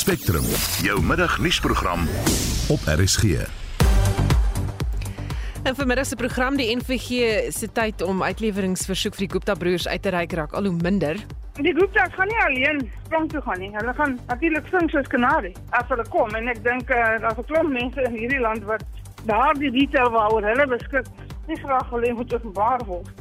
Spectrum, jou middagnuusprogram op RSG. En vanmiddag se program die NVG se tyd om uitleweringsversoek vir die Gupta broers uit te reik raak al hoe minder. Die Guptas gaan nie alleen sprong toe gaan nie. Hulle gaan natuurlik sing soos kanarie as hulle kom en ek dink uh, daar's 'n klomp mense in hierdie land wat daardie detail waaroor hulle beskik nie graag wil hê moet openbaar word.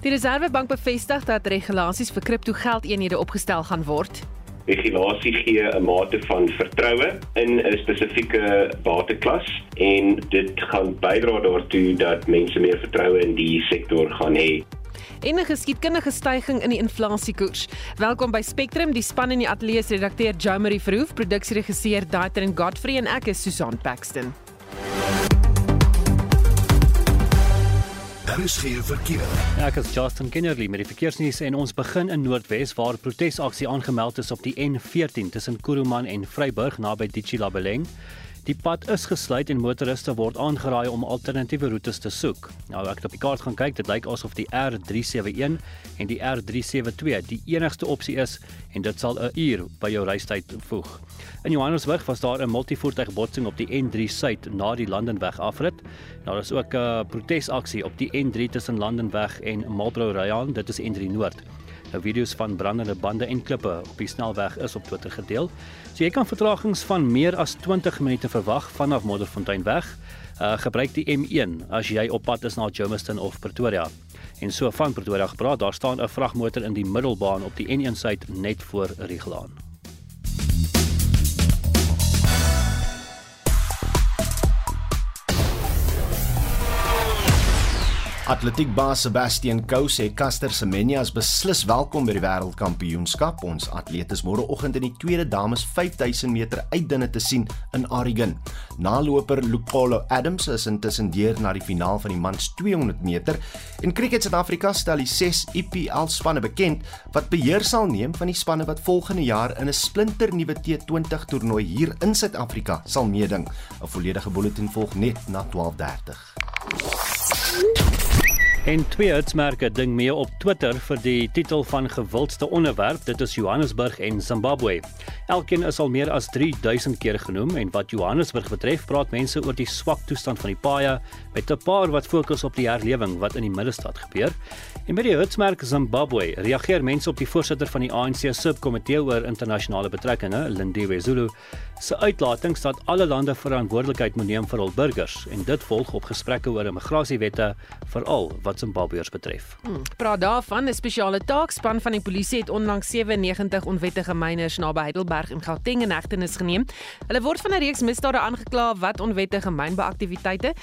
Die Reserwebank bevestig dat regulasies vir kriptogeldeenhede opgestel gaan word. Regulasie gee 'n mate van vertroue in 'n spesifieke bateklas en dit gaan bydra daartoe dat mense meer vertroue in die sektor gaan hê. En 'n geskiedkundige stygings in die inflasiekoers. Welkom by Spectrum, die span in die ateljee se redakteur Jo Marie Verhoef, produksieregisseur Daitrin Godfrey en ek is Susan Paxton. Daar is geen verkeer. Ja, ek is Justin Kennerly met die verkeersnuus en ons begin in Noordwes waar protesaksie aangemeld is op die N14 tussen Kuruman en Vryburg naby Ditchilabeleng. Die pad is gesluit en motoriste word aangeraai om alternatiewe roetes te soek. Nou ek het op die kaart gaan kyk, dit lyk asof die R371 en die R372 die enigste opsie is en dit sal 'n uur by jou reistyd voeg. In Johannesburg was daar 'n multivoertuigbotsing op die N3 Suid na die Landenweg afrit. Daar is ook 'n protesaksie op die N3 tussen Landenweg en Marlborough Ryan, dit is N3 Noord. Nou video's van brandende bande en klippe op die snelweg is op Twitter gedeel. So jy kan vertragings van meer as 20 minute verwag vanaf Modderfontein weg. Uh gebruik die M1 as jy op pad is na Germiston of Pretoria. En so van Pretoria gepraat, daar staan 'n vragmotor in die middelbaan op die N1 suid net voor Rigelaan. Atletiekbaas Sebastian Coe sê Caster Semenya is beslis welkom by die wêreldkampioenskap. Ons atleet is môreoggend in die tweede dames 5000 meter uitdinne te sien in Oregon. Naloper Lukolo Adams is intussen deur na die finaal van die mans 200 meter. In cricket Suid-Afrika stel die 6 IPL spanne bekend wat beheer sal neem van die spanne wat volgende jaar in 'n splinternuwe T20 toernooi hier in Suid-Afrika sal meeding. 'n Volledige bulletin volg net na 12:30. En twee hitsmerke ding mee op Twitter vir die titel van gewildste onderwerp. Dit is Johannesburg en Zimbabwe. Elkeen is al meer as 3000 keer genoem en wat Johannesburg betref, praat mense oor die swak toestand van die paaie met 'n paar wat fokus op die herlewing wat in die middestad gebeur. En met die hitsmerk Zimbabwe reageer mense op die voorsitter van die ANC subkomitee oor internasionale betrekkinge, Lindiwe Zulu, se uitlatings dat alle lande verantwoordelikheid moet neem vir hul burgers en dit volg op gesprekke oor immigrasiewette veral wat Zimbabweërs betref. Hmm, praat daarvan 'n spesiale taakspan van die polisie het onlangs 97 onwettige myners naby Heidelberg in Gauteng in hegtenis geneem. Hulle word van 'n reeks misdade aangekla wat onwettige mynbeaktiwiteite,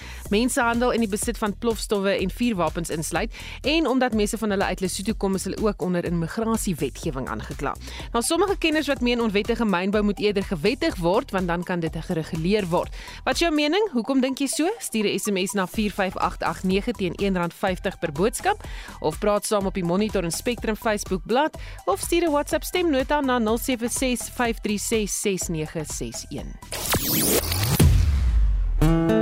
mensehandel en die besit van plofstowwe en vuurwapens insluit en omdat mense van hulle uit Lesotho kom is hulle ook onder immigrasiewetgewing aangekla. Nou sommige kenners wat meen onwettige mynbou moet eerder gewettig word want dan kan dit gereguleer word. Wat is jou mening? Hoekom dink jy so? Stuur 'n SMS na 45889 teen R1.50 per boodskap of praat saam op die Monitor en Spectrum Facebook bladsy of stuur 'n WhatsApp stemnota na 0765366961.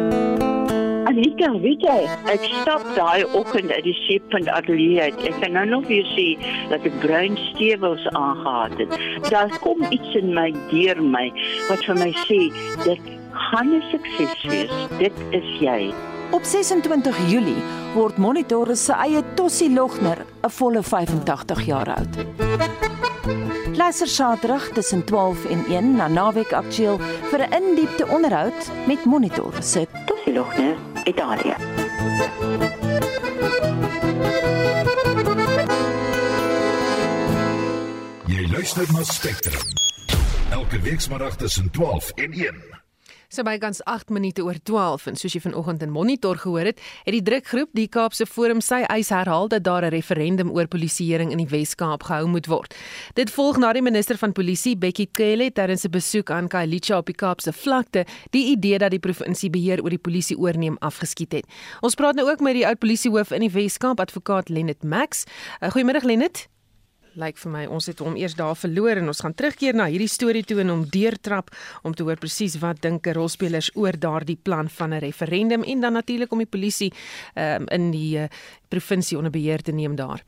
Anita, weet jy, ek stap daai oggend uit die seepunt ateljee uit. Ek kan nou nog weer sê dat ek bruin stewels aangetree het. Daar kom iets in my deur my wat vir my sê dit gaan 'n sukses wees. Dit is jy. Op 26 Julie word Monitor se eie Tossie Logner 'n volle 85 jaar oud. Luister Saterdag tussen 12 en 1 na Naweek Aktueel vir 'n indiepte onderhoud met Monitor se Tossie Logner Italië. Jy luister na Spectrum. Elke weekmiddag tussen 12 en 1. So bykans 8 minute oor 12 en soos jy vanoggend in Monitor gehoor het, het die drukgroep die Kaapse Forum sy eis herhaal dat daar 'n referendum oor polisieering in die Wes-Kaap gehou moet word. Dit volg na die minister van polisie, Bekkie Cele, tydens 'n besoek aan Khayelitsha op die Kaapse vlakte, die idee dat die provinsie beheer oor die polisie oorneem afgeskiet het. Ons praat nou ook met die oud polisiehoof in die Wes-Kaap, advokaat Lennet Max. Uh, Goeiemiddag Lennet. Lyk vir my ons het hom eers daar verloor en ons gaan terugkeer na hierdie storie toe en hom deurtrap om te hoor presies wat dink rolspelers oor daardie plan van 'n referendum en dan natuurlik om die polisie um, in die uh, provinsie onder beheer te neem daar.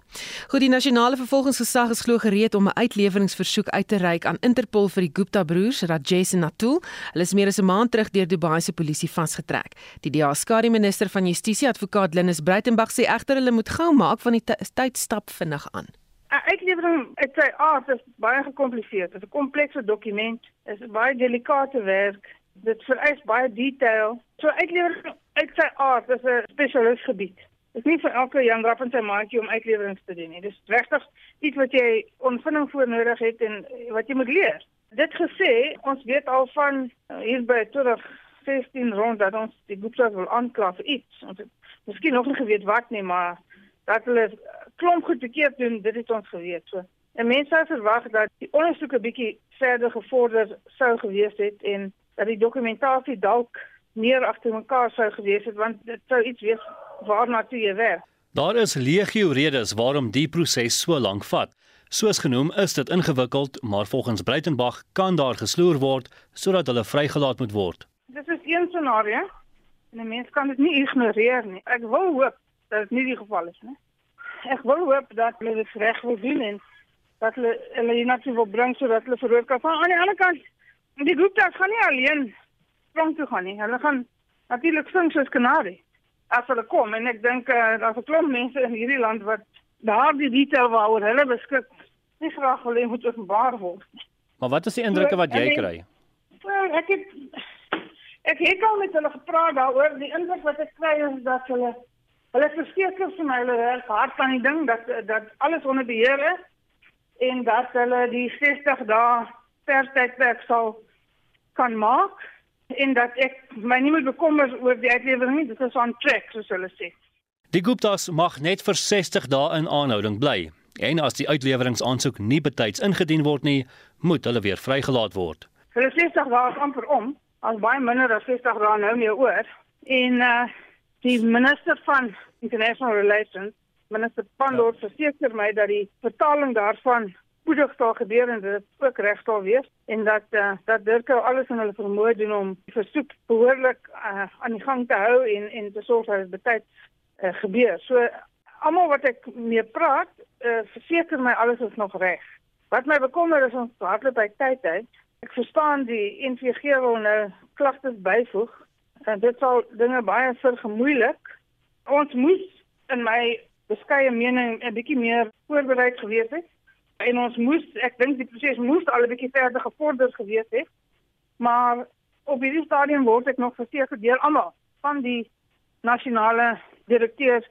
Goed, die nasionale vervolgingsgesag is glo gereed om 'n uitleweringsversoek uit te reik aan Interpol vir die Gupta broers, Rajesh en Atul. Hulle is meer as 'n maand terug deur Dubai se polisie vasgetrek. Die DA skare minister van Justisie, advokaat Linus Breitenberg sê egter hulle moet gou maak van die tyd stap vinnig aan. 'n Uitlewering uit sy aard is baie gekompliseerd. Dit is 'n komplekse dokument, is baie delikate werk. Dit vereis baie detail. So uitlewering uit sy aard is 'n spesialist gebied. Dit is nie vir elke Jan Rapp en sy maatjie om uitlewerings te doen nie. Dis regtig iets wat jy onvinding voor nodig het en wat jy moet leer. Dit gesê, ons weet al van uh, hier by 2016 rond dat ons die Gupta wil aankla vir iets. Ons het miskien nog nie geweet wat nie, maar dat hulle klomp goed verkeerd doen, dit het ons geweet. So, en mense sou verwag dat die ondersoek 'n bietjie verder gevorder sou gewees het en dat die dokumentasie dalk meer agter mekaar sou gewees het want dit sou iets wees waarna toe jy werk. Daar is legio redes waarom die proses so lank vat. Soos genoem is dit ingewikkeld, maar volgens Breitenberg kan daar gesloer word sodat hulle vrygelaat moet word. Dit is een scenario. En 'n mens kan dit nie ignoreer nie. Ek wil hoop dat dit nie die geval is nie. Ek wil hoop dat hulle dit reg wil doen en dat hulle hulle hiernatoe wil bring sodat hulle verhoor kan van aan die ander kant. Die groep daar gaan nie alleen sprong toe gaan nie. Hulle gaan natuurlik sing soos kanarie as hulle kom en ek dink uh, daar's 'n klomp mense in hierdie land wat daardie detail waaroor hulle beskik nie graag wil hê moet openbaar word. Maar wat is die indrukke wat jy kry? Wel, ek het ek het al met hulle gepraat daaroor. Die indruk wat ek kry is dat hulle hulle verseker vir my hulle werk hard aan die ding dat dat alles onder beheer is en dat hulle die 60 dae per tydperk sal kan maak en dat ek my nie moet bekommer oor die uitlewering nie. Dit is on track soos hulle sê. Die Guptas mag net vir 60 dae in aanhouding bly. En as die uitleweringsaansoek nie betyds ingedien word nie, moet hulle weer vrygelaat word. Hulle 60 dae is amper om as baie minder as 60 dae nou meer oor. En uh die minister van International Relations, minister Pandor, ja. verseker my dat die vertaling daarvan spoedig sal gebeur en dit ook reg sal wees en dat uh, dat Dirk alles in hulle vermoë doen om die versoek behoorlik uh, aan die gang te hou en en te sorg dat dit betyds uh, gebeur. So almal wat ek mee praat, uh, verseker my alles is nog reg. Wat my bekommer is ons hardloop by tyd uit. Ek verstaan die NVG wil nou klagtes byvoeg en dit sal dinge baie vergemoeilik. Ons moes in my beskeie mening 'n bietjie meer voorberei gewees het. En ons moes, ek dink die proses moes al 'n bietjie verder gevorder gewees het. Maar op hierdie stadium word ek nog verseker deur almal van die nasionale direkteurs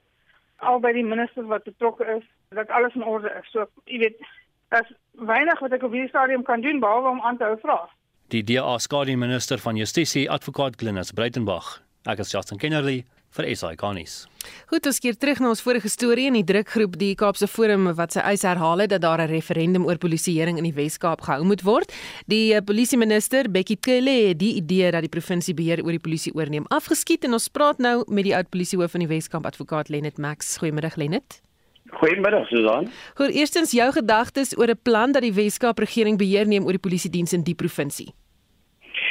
al by die minister wat betrokke is dat alles in orde is. So, jy weet, daar's weinig wat ek op hierdie stadium kan doen behalwe om aan te hou vra. Die DA skadu minister van Justisie, advokaat Glenis Breitenberg. Ek is Justin Kennerly vir Garnis. Goed, ons keer terug na ons vorige storie in die drukgroep die Kaapse Forum wat sy eis herhaal het dat daar 'n referendum oor polisieering in die Wes-Kaap gehou moet word. Die uh, polisieminister Bekkie Cele het die idee dat die provinsie beheer oor die polisie oorneem afgeskiet en ons praat nou met die oud polisiehoof van die Wes-Kaap advokaat Lennet Max. Goeiemiddag Lennet. Goeiemiddag Susan. Goed, eerstens jou gedagtes oor 'n plan dat die Wes-Kaap regering beheer neem oor die polisiediens in die provinsie.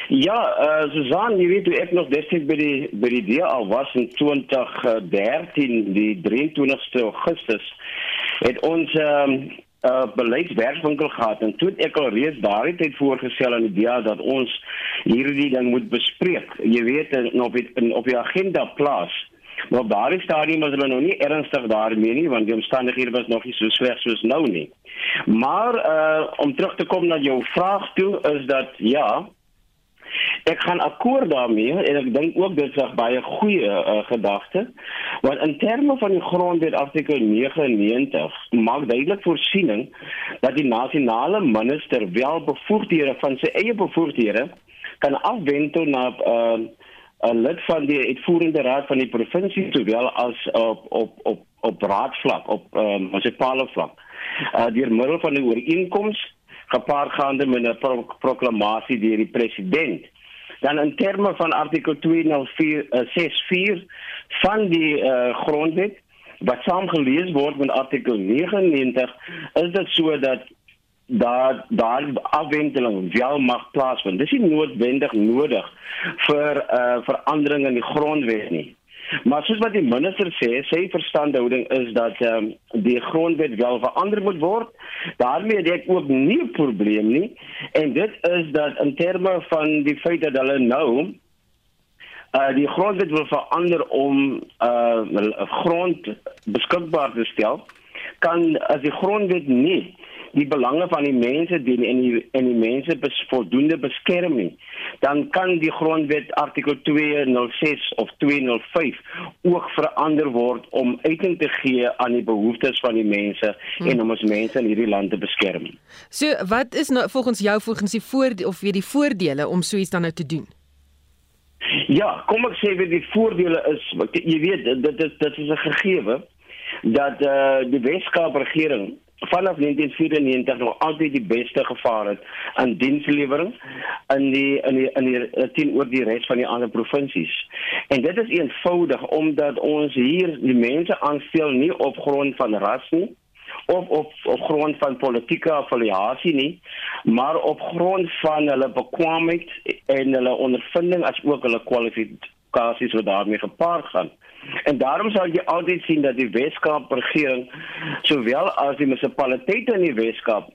Ja, uh, Susan, jy weet ek nog destyds by die by die DA was in 2013 die 23ste Augustus het ons ehm um, uh beleidswerkswinkel gehad en toe ek al reeds daardie tyd voorgestel aan die DA dat ons hierdie ding moet bespreek. Jy weet in op die, in, op die agenda plaas. Maar op daardie stadium was hulle nog nie ernstig daarmee nie want die omstandighede was nog nie so sleg soos nou nie. Maar uh om terug te kom na jou vraag toe is dat ja, Ek gaan akkoord daarmee en ek dink ook dit is 'n baie goeie uh, gedagte. Want in terme van die grondwet artikel 99 maak duidelik voorsiening dat die nasionale minister wel bevoegdhede van sy eie bevoegdhede kan afwentel na uh, 'n lid van die uitvoerende raad van die provinsie sowel as op op op op raadvlak op uh, munisipale vlak. Uh, deur middel van 'n ooreenkoms gepaard gaande met 'n pro proklamasie deur die president. Dan in terme van artikel 204 64 uh, van die uh, grondwet wat saam gelees word met artikel 99 is dit so dat daar daar afwenteling wel mag plaasvind. Dis nie noodwendig nodig vir 'n uh, verandering in die grondwet nie. Maar soos wat die minister sê, sy verstandhouding is dat um, die grondwet wel verander moet word. daarmee het ek ook nie 'n probleem nie. En dit is dat in terme van die feit dat hulle nou uh die grondwet wil verander om uh grond beskikbaar te stel, kan as die grondwet nie die belange van die mense dien en die en die mense bes, voldoende beskerm nie, dan kan die grondwet artikel 206 of 205 ook verander word om uiting te gee aan die behoeftes van die mense hmm. en om ons mense in hierdie land te beskerm. So, wat is nou volgens jou volgens die voordele of weet die voordele om so iets dan nou te doen? Ja, kom ek sê weet die voordele is jy weet dit dit dit is 'n gegewe dat eh uh, die Weskaap regering vanaf 1994 nog altyd die beste gevaar het aan dienslewering in die in die in die teenoor die res van die ander provinsies. En dit is eenvoudig omdat ons hier die mense aanstel nie op grond van ras nie of op op grond van politieke affiliasie nie, maar op grond van hulle bekwaamheid en hulle ondervinding as ook hulle kwalifikasies wat daarmee gepaard gaan. En daarom sal jy altyd sien dat die Weskaap regering sowel as die munisipaliteite in die Weskaap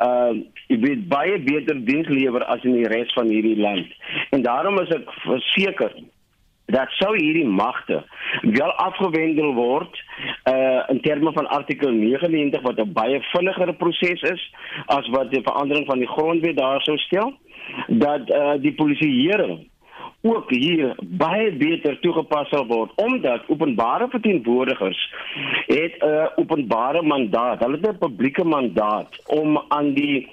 uh jy weet baie beter diens lewer as in die res van hierdie land. En daarom is ek verseker dat sou hierdie magte wel afgewendel word uh in terme van artikel 99 wat 'n baie vinniger proses is as wat die verandering van die grondwet daar sou stel dat uh die polisieering ook hier baie beter toegepas sal word omdat openbare verteenwoordigers het 'n uh, openbare mandaat. Hulle het 'n publieke mandaat om aan die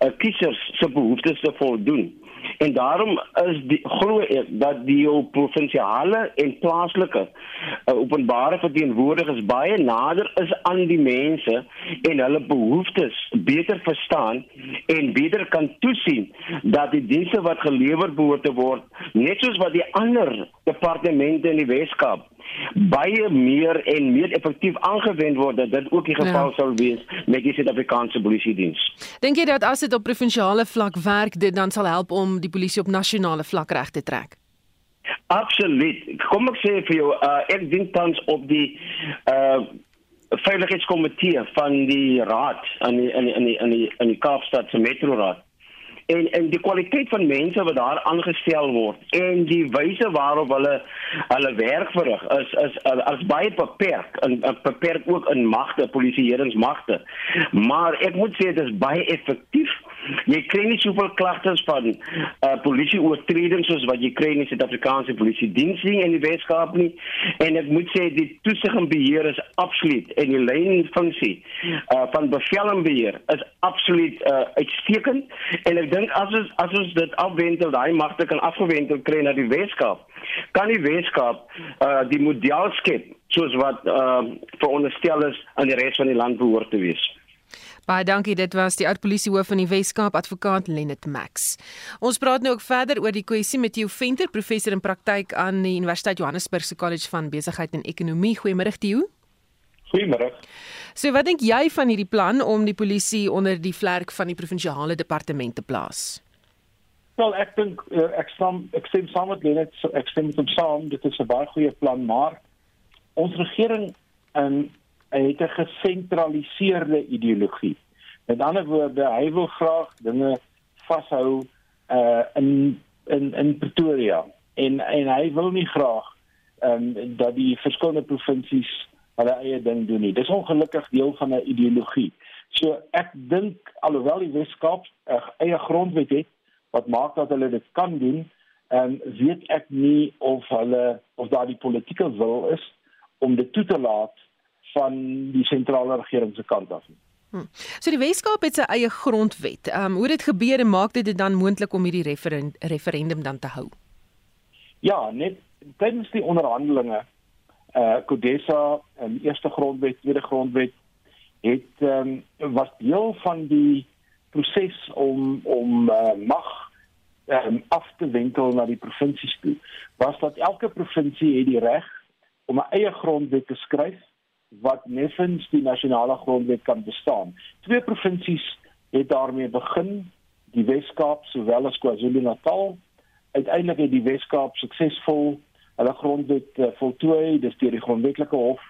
uh, kiesers se behoeftes te voldoen. En daarom is die glo ek dat die provinsiale en plaaslike uh, openbare verteenwoordigers baie nader is aan die mense en hulle behoeftes beter verstaan en beter kan toesien dat die dienste wat gelewer behoort te word net soos wat die ander departemente in die Weskaap baie meer en meer effektief aangewend word dat dit ook die geval ja. sal wees met die Suid-Afrikaanse polisie diens. Dink jy dat as dit op provinsiale vlak werk dit dan sal help om die polisie op nasionale vlak reg te trek? Absoluut. Kom ek sê vir jou, uh, ek dink tans op die uh veiligheidskomitee van die raad in die, in die, in die, in die, in die Kaapstad se metro raad en en die kwaliteit van mense wat daar aangestel word en die wyse waarop hulle hulle werk verrig is is as baie beperk en beperk ook in magte polisieeringsmagte maar ek moet sê dit is baie effektief jy kry nie soveel klagtes van uh, polisie oortredings soos wat jy kry in die Suid-Afrikaanse polisie diens nie in die Weskaap nie. En ek moet sê die toesig en beheer is absoluut en die lynfunksie uh, van bevel en beheer is absoluut uh, uitstekend. En ek dink as ons as ons dit afwentel daai magte kan afgewentel kry na die Weskaap kan die Weskaap uh, die model skep soos wat uh, veronderstel is aan die res van die land behoort te wees Baie dankie. Dit was die oud-polisiehoof van die Wes-Kaap, advokaat Lennet Max. Ons praat nou ook verder oor die kwessie met Theo Venter, professor in praktyk aan die Universiteit Johannesburg se College van Besigheid en Ekonomie. Goeiemôre, Theo. Goeiemôre. So, wat dink jy van hierdie plan om die polisie onder die vlerk van die provinsiale departement te plaas? Wel, ek dink eh, ek stem ek stem saam met Lennet, ek stem met hom saam, dit is 'n baie goeie plan, maar ons regering in hy het 'n gesentraliseerde ideologie. Met ander woorde, hy wil graag dinge vashou uh in in in Pretoria en en hy wil nie graag ehm um, dat die verskillende provinsies hulle eie ding doen nie. Dis ongelukkig deel van 'n ideologie. So ek dink alhoewel die Weskaap 'n eie grondwet het wat maak dat hulle dit kan doen, ehm um, weet ek nie of hulle of daar die politieke wil is om dit toe te laat van die sentrale regering se kant af nie. Hmm. So die Weskaap het sy eie grondwet. Ehm um, hoe dit gebeur en maak dit dit dan moontlik om hierdie referend, referendum dan te hou? Ja, net tydens die onderhandelinge eh uh, Kodesa en um, eerste grondwet, tweede grondwet het ehm um, was deel van die proses om om uh, mag um, af te wentel na die provinsies toe. Was dat elke provinsie het die reg om 'n eie grondwet te skryf wat neffens die nasionale grondwet kan bestaan. Twee provinsies het daarmee begin, die Wes-Kaap sowel as KwaZulu-Natal. Uiteindelik het die Wes-Kaap suksesvol hulle grondwet uh, voltooi, dis deur die grondwetlike hof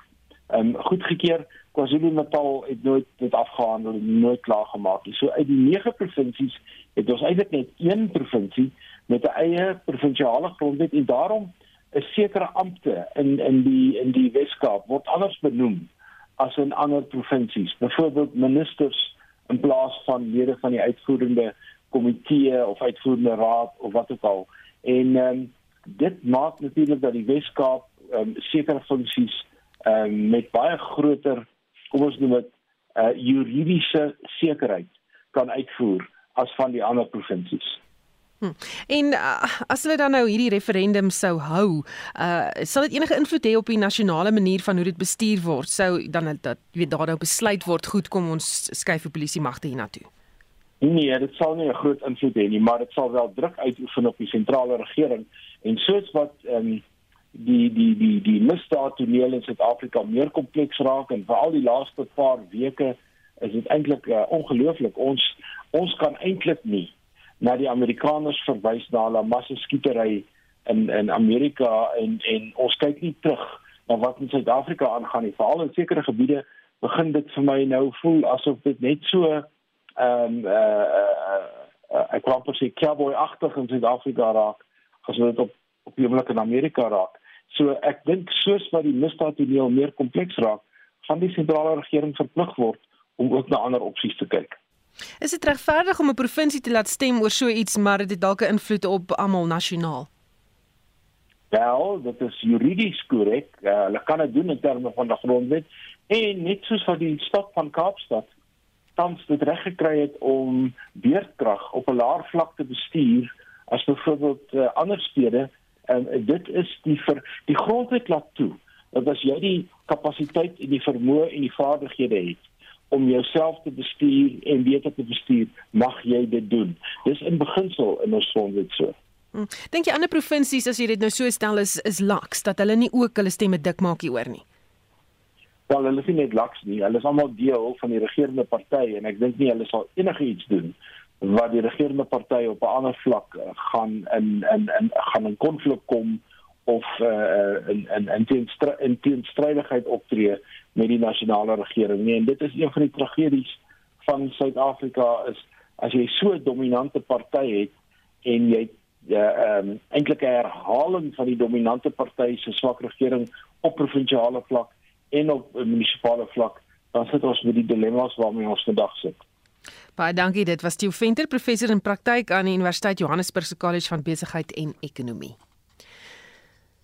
um, goedgekeur. KwaZulu-Natal het nooit dit afgehandel en nooit klaar gemaak nie. So uit die 9 provinsies het ons eintlik net een provinsie met 'n eie provinsiale grondwet en daarom 'n sekere ampte in in die in die Weskaap word anders benoem as in ander provinsies. Byvoorbeeld ministers in plaas van lede van die uitvoerende komitee of uitvoerende raad of wat ook al. En ehm um, dit maak natuurlik dat die Weskaap ehm um, sekere funksies ehm um, met baie groter kom ons noem dit 'n uh, juridiese sekerheid kan uitvoer as van die ander provinsies. Hm. En uh, as hulle dan nou hierdie referendum sou hou, uh sal dit enige invloed hê op die nasionale manier van hoe dit bestuur word? Sou dan dat weet daar nou besluit word goed kom ons skuif die polisie magte hiernatoe? Nee, dit sal nie 'n groot invloed hê nie, maar dit sal wel druk uitoefen op die sentrale regering en soos wat um, die die die die misdaad toneel in Suid-Afrika meer kompleks raak en veral die laaste paar weke is dit eintlik uh, ongelooflik ons ons kan eintlik nie na die Amerikaners verwys na hulle massaskietery in in Amerika en en ons kyk nie terug na wat in Suid-Afrika aangaan nie veral in sekere gebiede begin dit vir my nou voel asof dit net so ehm um, uh, uh, uh, ek kan amper sê cowboy-agtig in Suid-Afrika raak as dit op op die oomblik in Amerika raak. So ek dink soos wat die misdaadtoneel meer kompleks raak, gaan die sentrale regering verplig word om ook na ander opsies te kyk. Is dit regverdig om 'n provinsie te laat stem oor so iets maar dit het dalk 'n invloed op almal nasionaal? Wel, dit is juridies korrek. Uh, hulle kan dit doen in terme van die grondwet en net soos wat die stad van Kaapstad tans dit reg gekry het om beerdkrag op 'n laer vlak te bestuur as byvoorbeeld uh, ander stede en dit is die vir die grondwet laat toe dat as jy die kapasiteit en die vermoë en die vaardighede het om jouself te bestuur en beter te bestuur, mag jy dit doen. Dis in beginsel in ons grondwet so. Hm. Dink jy ander provinsies as jy dit nou so stel is is laks dat hulle nie ook hulle stemme dik maak hieroor nie? Wel, hulle is nie net laks nie, hulle is almal deel van die regerende party en ek dink nie hulle sal enigiets doen wat die regerende party op 'n ander vlak uh, gaan in in in gaan in konflik kom of uh, in in in teenstry, in teenstrydigheid optree met die nasionale regering nie en dit is een van die tragedies van Suid-Afrika is as jy so 'n dominante party het en jy ja ehm um, eintlik 'n herhaling van die dominante party se swak regering op provinsiale vlak en op munisipale vlak dan sit ons met die dilemma's waarmee ons vandag sit. Baie dankie. Dit was Theo Venter, professor in praktyk aan die Universiteit Johannesburg se College van Besigheid en Ekonomie.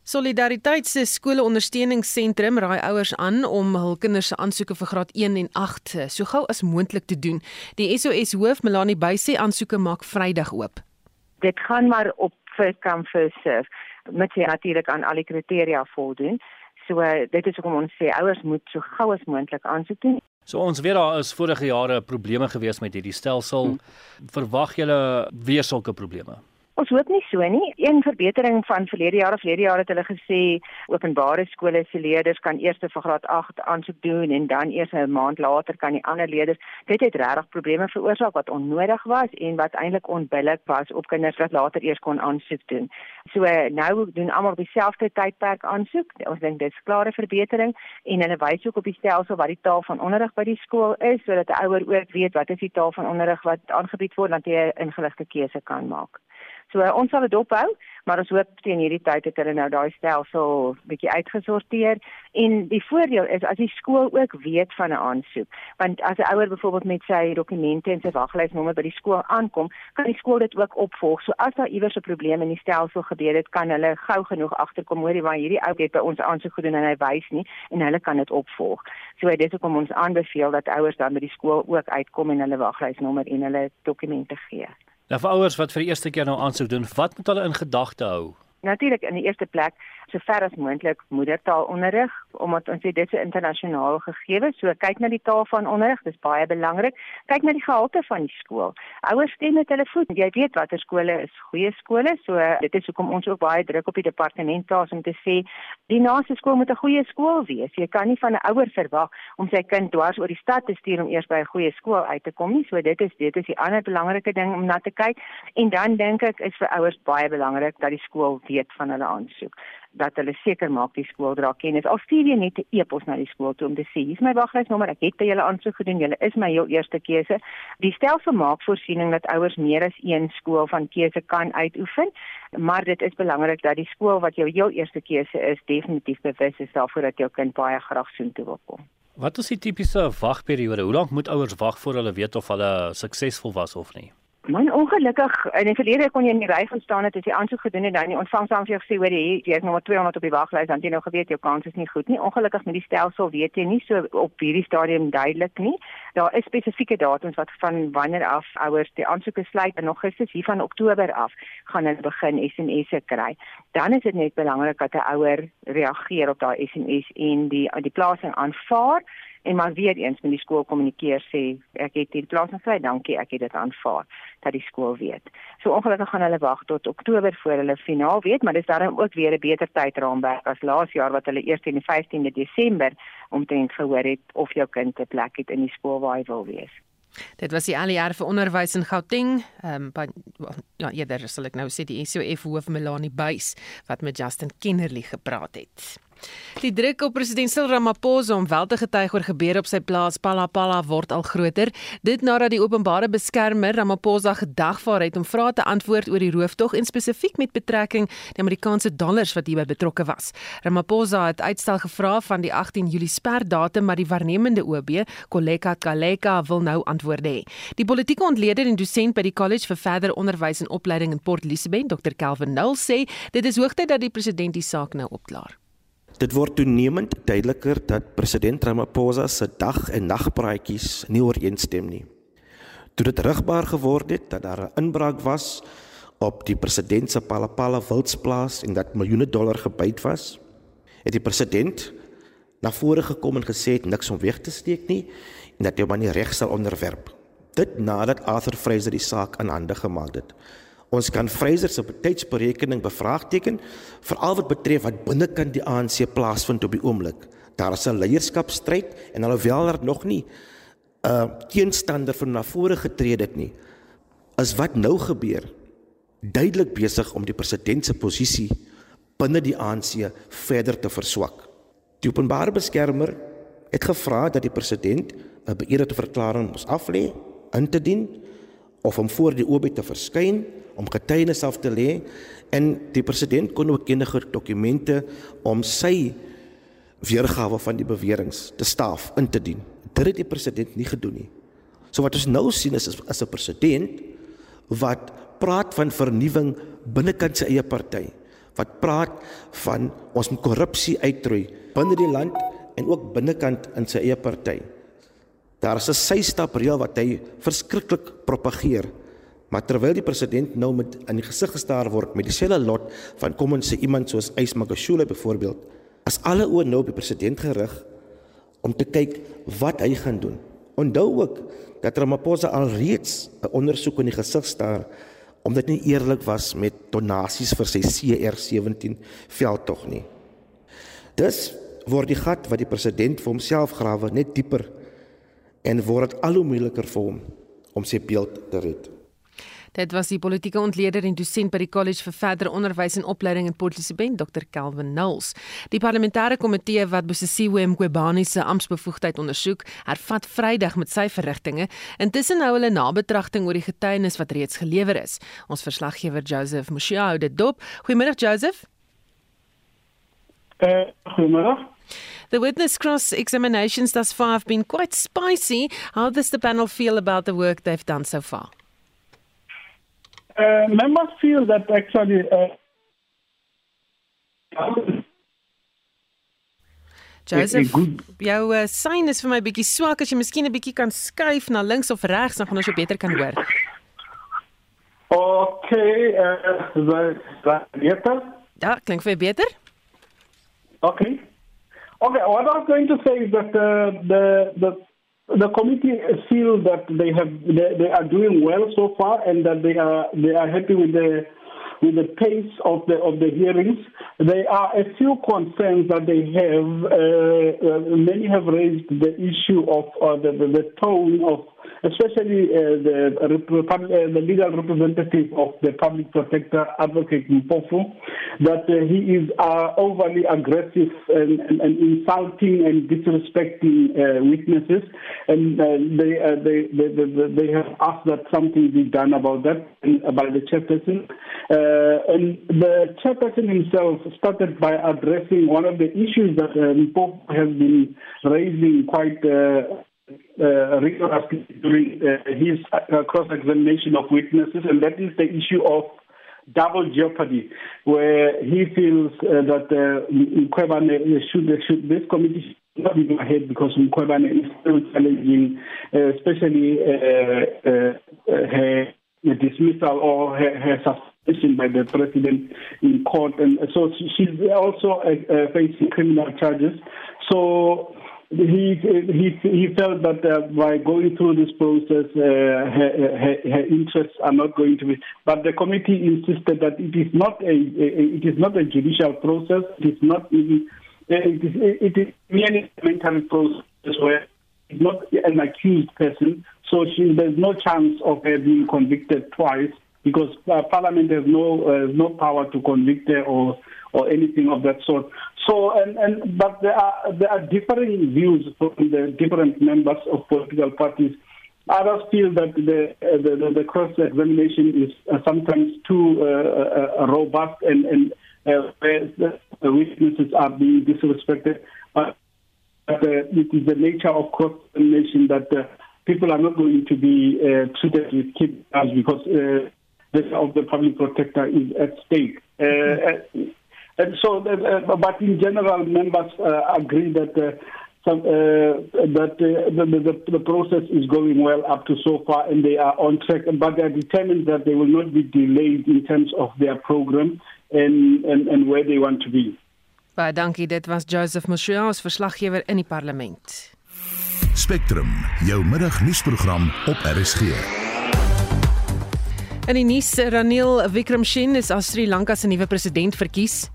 Solidariteit se skoolondersteuningsentrum raai ouers aan om hul kinders se aansoeke vir graad 1 en 8 so gou as moontlik te doen. Die SOS hoof Melanie Buysey aansoeke maak Vrydag oop. Dit gaan maar op vir campus met jy natuurlik aan al die kriteria voldoen. So dit is hoekom ons sê ouers moet so gou as moontlik aansoek doen. So ons weet daar is vorige jare probleme gewees met hierdie stelsel. Hmm. Verwag julle weer sulke probleme? Ons hoop nie so nie. Een verbetering van verlede jaar of verlede jaar het hulle gesê openbare skole se leerders kan eers vir graad 8 aansoek doen en dan eers 'n maand later kan die ander leerders. Dit het regtig probleme veroorsaak wat onnodig was en wat eintlik onbillik was op kinders wat later eers kon aansoek doen. So nou doen almal op dieselfde tydperk aansoek. Ons dink dit is klare verbetering en hulle wys ook op die stelsel wat die taal van onderrig by die skool is sodat die ouer ook weet wat is die taal van onderrig wat aangebied word dat jy 'n ingeligte keuse kan maak. So ons sal dit ophou, maar ons hoop teen hierdie tyd het hulle nou daai stelsel bietjie uitgesorteer en die voordeel is as die skool ook weet van 'n aansoek, want as 'n ouer byvoorbeeld met sy dokumente en sy waglysnommer by die skool aankom, kan die skool dit ook opvolg. So as daar iewers 'n probleem in die stelsel gebeur het, kan hulle gou genoeg agterkom hoor jy waar hierdie ou het by ons aansoek gedoen en hy wys nie en hulle kan dit opvolg. So dit is hoekom ons aanbeveel dat ouers dan by die skool ook uitkom en hulle waglysnommer en hulle dokumente gee. Nou vir ouers wat vir die eerste keer nou aansoek doen, wat moet hulle in gedagte hou natuurlik in die eerste plek so ver as moontlik moedertaalonderrig omdat ons sê dit is internasionaal gegee. So kyk na die taal van onderrig, dis baie belangrik. Kyk na die gehalte van die skool. Ouers stem met hulle voet. Jy weet watter skole is goeie skole. So dit is hoekom ons ook baie druk op die departement plaas om te sê die naaste skool moet 'n goeie skool wees. Jy kan nie van 'n ouer verwag om sy kind dwars oor die stad te stuur om eers by 'n goeie skool uit te kom nie. So dit is dit is die ander belangrike ding om na te kyk. En dan dink ek is vir ouers baie belangrik dat die skool weet van hulle aansoek dat hulle seker maak die skool dra kennis. Al stuur jy net 'n e-pos na die skool toe om te sê, "Hier's my waglysnommer, ek het by julle aansoek gedoen, julle is my heel eerste keuse." Die stelsel maak voorsiening dat ouers meer as een skool van keuse kan uitoefen, maar dit is belangrik dat die skool wat jou heel eerste keuse is, definitief bewus is daarvoor dat jou kind baie graag soontoe wil kom. Wat is die tipiese wagperiode? Hoe lank moet ouers wag voor hulle weet of hulle suksesvol was of nie? Man ongelukkig in die verlede kon jy in die ry gaan staan het as jy aansoek gedoen het dan die ontvangsam vir jou gesê hoor jy is nommer 200 op die waglys dan jy nou geweet jou kans is nie goed nie. Ongelukkig met die stelsel weet jy nie so op hierdie stadium duidelik nie. Daar is spesifieke datums wat van wanneer af ouers die aansoeke sluit in Augustus hier van Oktober af gaan hulle begin SMS'e kry. Dan is dit net belangrik dat 'n ouer reageer op daai SMS en die die plasing aanvaar en maar weer eens met die skool kommunikeer sê ek het hier plaas gekry dankie ek het dit aanvaar dat die skool weet so ongelukkig gaan hulle wag tot oktober voor hulle finaal weet maar dis daarom ook weer 'n beter tydraamwerk as laas jaar wat hulle eers in die 15de Desember omtrent gehoor het of jou kind 'n plek het in die skool waar hy wil wees Dit was die ALR vir onderwys in Gauteng. Ehm um, ja, eerder sal ek nou sê die SOF hoof Melanie Buys wat met Justin Kennerly gepraat het. Die druk op president Cyril Ramaphosa om wel te getuig oor gebeure op sy plaas Palapala word al groter. Dit nadat die openbare beskermer Ramaphosa gedagvaar het om vrae te antwoord oor die rooftog en spesifiek met betrekking die Amerikaanse dollars wat hierby betrokke was. Ramaphosa het uitstel gevra van die 18 Julie sperdatum, maar die waarnemende OB, Koleka Kaleka, wil nou antwoorde hê. Die politieke ontleder en dosent by die College vir Verder Onderwys en Opleiding in Port Elizabeth, Dr. Calvin Null, sê dit is hoogtyd dat die president die saak nou opklaar. Dit word toenemend duideliker dat president Ramaphosa se dag en nagpraatjies nie ooreenstem nie. Toe dit rigbaar geword het dat daar 'n inbraak was op die president se Palapala wildsplaas en dat miljoene dollar gebyt was, het die president na vore gekom en gesê het niks om weg te steek nie en dat hy hom aan die reg sal onderwerp. Dit nadat Arthur Fraser die saak aan hande gemaak het. Ons kan Fraser se betydsberekening bevraagteken veral wat betref wat binnekant die ANC plaasvind op die oomblik. Daar is 'n leierskapstryd en alhoewel daar nog nie 'n uh, teenstander van na vore getree het nie, is wat nou gebeur duidelik besig om die president se posisie binne die ANC verder te verswak. Die openbare beskermer het gevra dat die president 'n beëdigde verklaring moet aflê, in te dien of om voor die OB te verskyn om getuienis af te lê en die president kon ook enige dokumente om sy weergawe van die beweringe te staaf in te dien. Dit het die president nie gedoen nie. So wat ons nou sien is is 'n president wat praat van vernuwing binnekant sy eie party. Wat praat van ons moet korrupsie uitroei binne die land en ook binnekant in sy eie party. Daar is 'n sy-stap reël wat hy verskriklik propageer Maar terwyl die president nou met in die gesig gestaar word met dieselfde lot van kom ons sê iemand soos Ys Magashule byvoorbeeld, as alle oë nou op die president gerig om te kyk wat hy gaan doen. Onthou ook dat Ramaphosa alreeds 'n ondersoek in die gesig staar omdat dit nie eerlik was met donasies vir sy CR17 veldtog nie. Dus word die gat wat die president vir homself grawe net dieper en word dit al hoe moeiliker vir hom om sy beeld te red. Dit was die politieke ontleder en dosent by die College vir Verdere Onderwys en Opleiding in Port Elizabeth, Dr. Calvin Knowles. Die parlementêre komitee wat Bosisiwe Mqobani se amptbevoegdheid ondersoek, hervat Vrydag met sy verrigtinge. Intussen hou hulle nabetragting oor die getuienis wat reeds gelewer is. Ons verslaggewer Joseph Mushiao het dit dop. Goeiemôre Joseph. Eh, uh, goeiemôre. The witness cross examinations thus far have been quite spicy. How does the panel feel about the work they've done so far? Uh, members feel that actually uh, Joseph, jou uh, sein is vir my bietjie swak as jy miskien 'n bietjie kan skuif na links of regs dan gaan ons jou beter kan hoor. Okay, uh, Ja, klink vir beter. Okay. Okay, what I was going to say is that uh, the the the committee feel that they have they, they are doing well so far and that they are they are happy with the with the pace of the of the hearings. There are a few concerns that they have. Uh, uh, many have raised the issue of uh, the, the the tone of especially uh, the, uh, the legal representative of the public protector, Advocate Mpofu, that uh, he is uh, overly aggressive and, and, and, insulting and disrespecting uh, witnesses, and uh, they, they, they, they, they have asked that something be done about that by the chairperson. And the chairperson himself started by addressing one of the issues that uh, Mpofu has been raising quite uh, rigorously during uh, his uh, cross-examination of witnesses, and that is the issue of double jeopardy, where he feels uh, that uh, Mkwebane should, should this committee should not go ahead because Mkwebane is still challenging, uh, especially uh, uh, uh, her dismissal or her, her suspension by the president in court, and so she's also uh, uh, facing criminal charges. So he he he felt that uh, by going through this process, uh, her, her, her, interests are not going to be. But the committee insisted that it is not a, a it is not a judicial process. It is not even it is it is merely a mental process where it's not an accused person. So she, there's no chance of her being convicted twice because uh, Parliament has no uh, no power to convict or or anything of that sort. So, and, and but there are there are differing views from the different members of political parties. Others feel that the the, the cross examination is uh, sometimes too uh, uh, robust and and uh, the witnesses are being disrespected. But uh, it is the nature of cross examination that uh, people are not going to be uh, treated with kid because the of the public protector is at stake. Uh, mm-hmm. And so, uh, but in general, members uh, agree that uh, some, uh, that uh, the, the, the process is going well up to so far, and they are on track. But they are determined that they will not be delayed in terms of their program and and, and where they want to be. Baie dankie. Dit was Joseph Moshoa, ons verslaggewer in die parlement. Spectrum, jou middagnuusprogram op RSG. En die nuus Ranil Wickremesinghe is as Sri Lanka se nuwe president verkies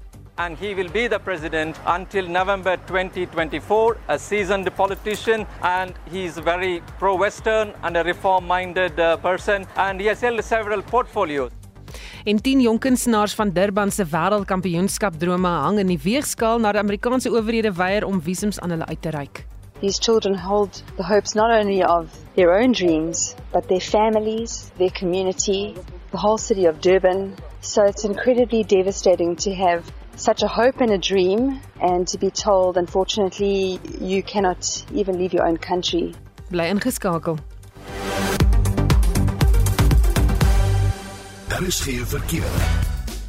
and he will be the president until November 2024, a seasoned politician, and he's very pro-Western and a reform-minded uh, person, and he has held several portfolios. En 10 jong kunstenaars van Durban se wêreldkampioenskap drome hang in die weegskaal na die Amerikaanse owerhede weier om visums aan hulle uit te reik. These children hold the hopes not only of their own dreams, but their families, their community, the whole city of Durban. So it's incredibly devastating to have such a hope and a dream and to be told unfortunately you cannot even leave your own country. Bly ingeskakel. Daar is geen verkeer.